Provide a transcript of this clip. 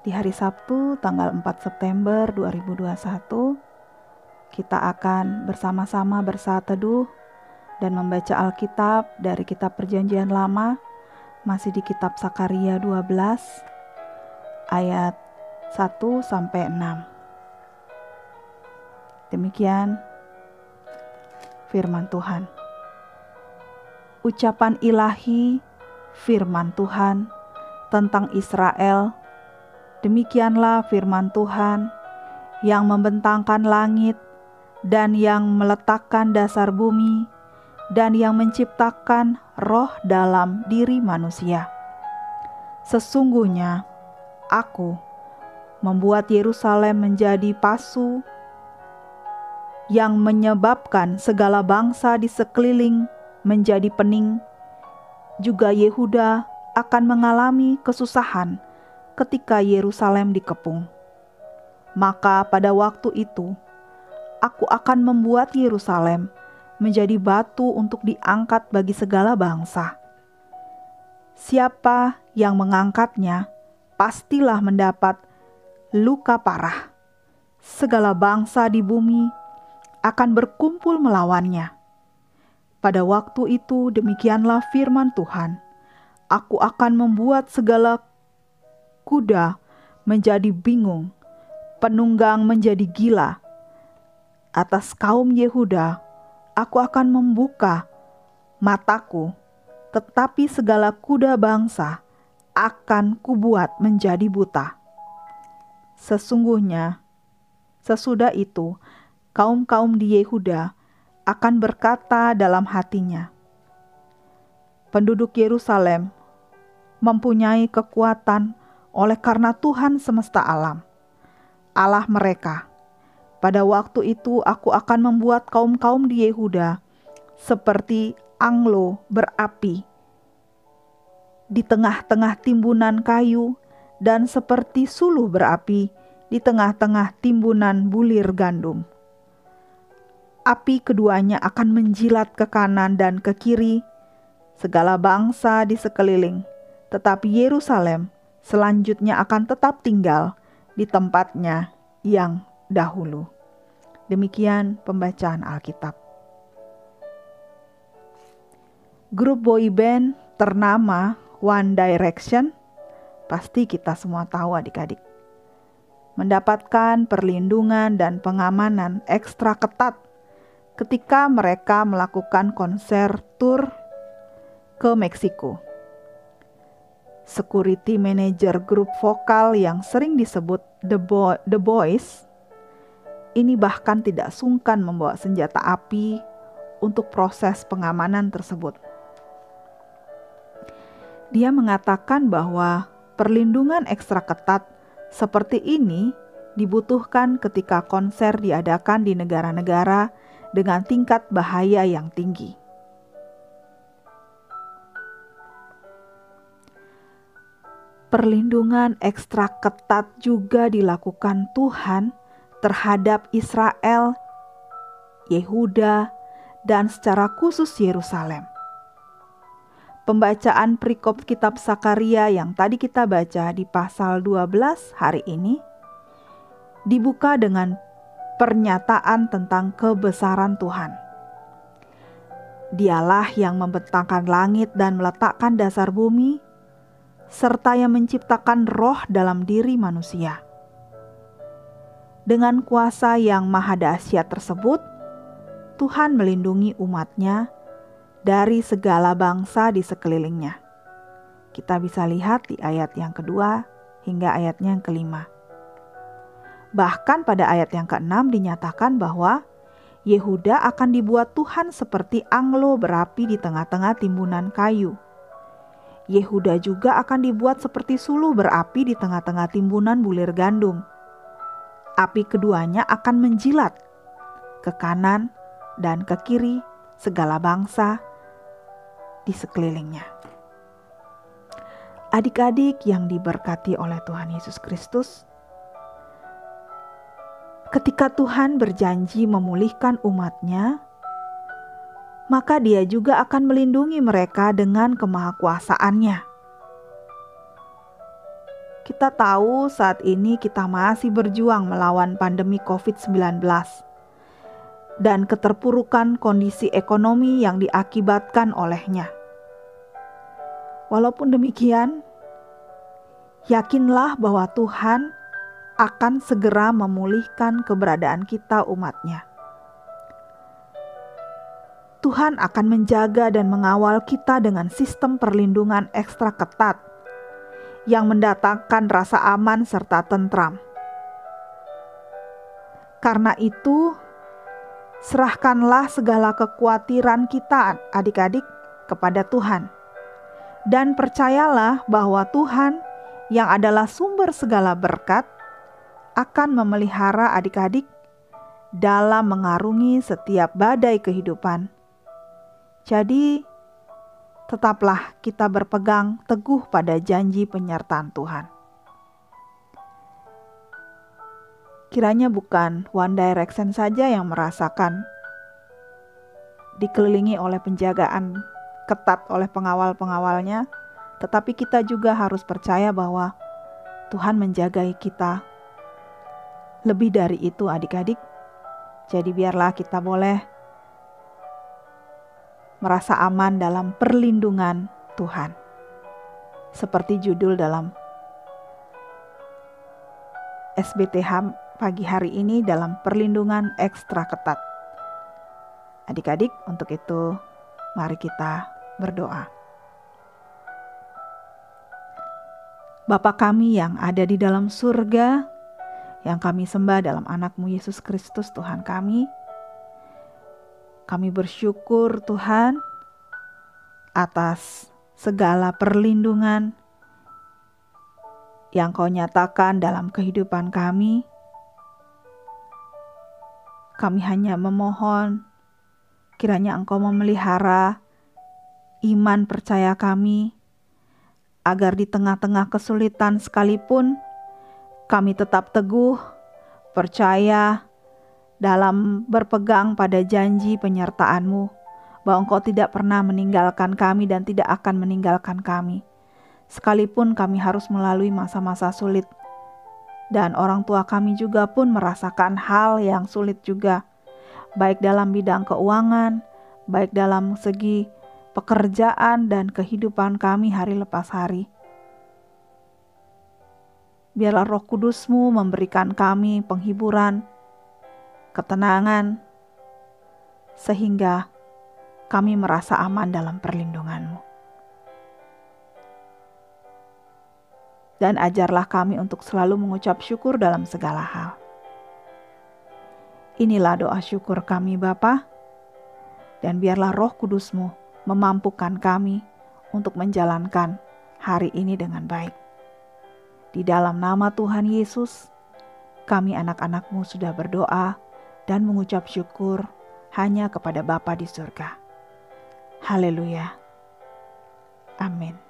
Di hari Sabtu tanggal 4 September 2021 kita akan bersama-sama bersaat teduh dan membaca Alkitab dari kitab Perjanjian Lama masih di kitab Sakaria 12 ayat 1 sampai 6. Demikian firman Tuhan. Ucapan ilahi firman Tuhan tentang Israel Demikianlah firman Tuhan yang membentangkan langit dan yang meletakkan dasar bumi dan yang menciptakan roh dalam diri manusia. Sesungguhnya aku membuat Yerusalem menjadi pasu yang menyebabkan segala bangsa di sekeliling menjadi pening. Juga Yehuda akan mengalami kesusahan ketika Yerusalem dikepung. Maka pada waktu itu, aku akan membuat Yerusalem menjadi batu untuk diangkat bagi segala bangsa. Siapa yang mengangkatnya pastilah mendapat luka parah. Segala bangsa di bumi akan berkumpul melawannya. Pada waktu itu, demikianlah firman Tuhan: "Aku akan membuat segala kuda menjadi bingung, penunggang menjadi gila. Atas kaum Yehuda, aku akan membuka mataku, tetapi segala kuda bangsa akan kubuat menjadi buta. Sesungguhnya, sesudah itu, kaum-kaum di Yehuda akan berkata dalam hatinya, "Penduduk Yerusalem mempunyai kekuatan oleh karena Tuhan semesta alam, Allah mereka. Pada waktu itu aku akan membuat kaum-kaum di Yehuda seperti anglo berapi di tengah-tengah timbunan kayu dan seperti suluh berapi di tengah-tengah timbunan bulir gandum. Api keduanya akan menjilat ke kanan dan ke kiri segala bangsa di sekeliling, tetapi Yerusalem selanjutnya akan tetap tinggal di tempatnya yang dahulu. Demikian pembacaan Alkitab. Grup boy band ternama One Direction, pasti kita semua tahu adik-adik, mendapatkan perlindungan dan pengamanan ekstra ketat ketika mereka melakukan konser tour ke Meksiko security manager grup vokal yang sering disebut The, Bo The Boys, ini bahkan tidak sungkan membawa senjata api untuk proses pengamanan tersebut. Dia mengatakan bahwa perlindungan ekstra ketat seperti ini dibutuhkan ketika konser diadakan di negara-negara dengan tingkat bahaya yang tinggi. Perlindungan ekstra ketat juga dilakukan Tuhan terhadap Israel, Yehuda, dan secara khusus Yerusalem. Pembacaan perikop kitab Sakaria yang tadi kita baca di pasal 12 hari ini dibuka dengan pernyataan tentang kebesaran Tuhan. Dialah yang membentangkan langit dan meletakkan dasar bumi, serta yang menciptakan roh dalam diri manusia. Dengan kuasa yang maha dahsyat tersebut, Tuhan melindungi umatnya dari segala bangsa di sekelilingnya. Kita bisa lihat di ayat yang kedua hingga ayatnya yang kelima. Bahkan pada ayat yang keenam dinyatakan bahwa Yehuda akan dibuat Tuhan seperti anglo berapi di tengah-tengah timbunan kayu Yehuda juga akan dibuat seperti suluh berapi di tengah-tengah timbunan bulir gandum. Api keduanya akan menjilat ke kanan dan ke kiri segala bangsa di sekelilingnya. Adik-adik yang diberkati oleh Tuhan Yesus Kristus, ketika Tuhan berjanji memulihkan umatnya, maka dia juga akan melindungi mereka dengan kemahakuasaannya. Kita tahu saat ini kita masih berjuang melawan pandemi COVID-19 dan keterpurukan kondisi ekonomi yang diakibatkan olehnya. Walaupun demikian, yakinlah bahwa Tuhan akan segera memulihkan keberadaan kita umatnya. Tuhan akan menjaga dan mengawal kita dengan sistem perlindungan ekstra ketat yang mendatangkan rasa aman serta tentram. Karena itu, serahkanlah segala kekhawatiran kita, adik-adik, kepada Tuhan, dan percayalah bahwa Tuhan, yang adalah sumber segala berkat, akan memelihara adik-adik dalam mengarungi setiap badai kehidupan jadi, tetaplah kita berpegang teguh pada janji penyertaan Tuhan. Kiranya bukan One Direction saja yang merasakan dikelilingi oleh penjagaan ketat oleh pengawal-pengawalnya, tetapi kita juga harus percaya bahwa Tuhan menjagai kita. Lebih dari itu, adik-adik, jadi biarlah kita boleh merasa aman dalam perlindungan Tuhan. Seperti judul dalam SBTH pagi hari ini dalam perlindungan ekstra ketat. Adik-adik, untuk itu mari kita berdoa. Bapa kami yang ada di dalam surga, yang kami sembah dalam anakmu Yesus Kristus Tuhan kami, kami bersyukur Tuhan atas segala perlindungan yang kau nyatakan dalam kehidupan kami. Kami hanya memohon kiranya engkau memelihara iman percaya kami agar di tengah-tengah kesulitan sekalipun kami tetap teguh, percaya, dalam berpegang pada janji penyertaan-Mu, bahwa Engkau tidak pernah meninggalkan kami dan tidak akan meninggalkan kami. Sekalipun kami harus melalui masa-masa sulit, dan orang tua kami juga pun merasakan hal yang sulit juga, baik dalam bidang keuangan, baik dalam segi pekerjaan dan kehidupan kami hari lepas hari. Biarlah roh kudusmu memberikan kami penghiburan, ketenangan, sehingga kami merasa aman dalam perlindunganmu. Dan ajarlah kami untuk selalu mengucap syukur dalam segala hal. Inilah doa syukur kami Bapa, dan biarlah roh kudusmu memampukan kami untuk menjalankan hari ini dengan baik. Di dalam nama Tuhan Yesus, kami anak-anakmu sudah berdoa dan mengucap syukur hanya kepada Bapa di surga. Haleluya. Amin.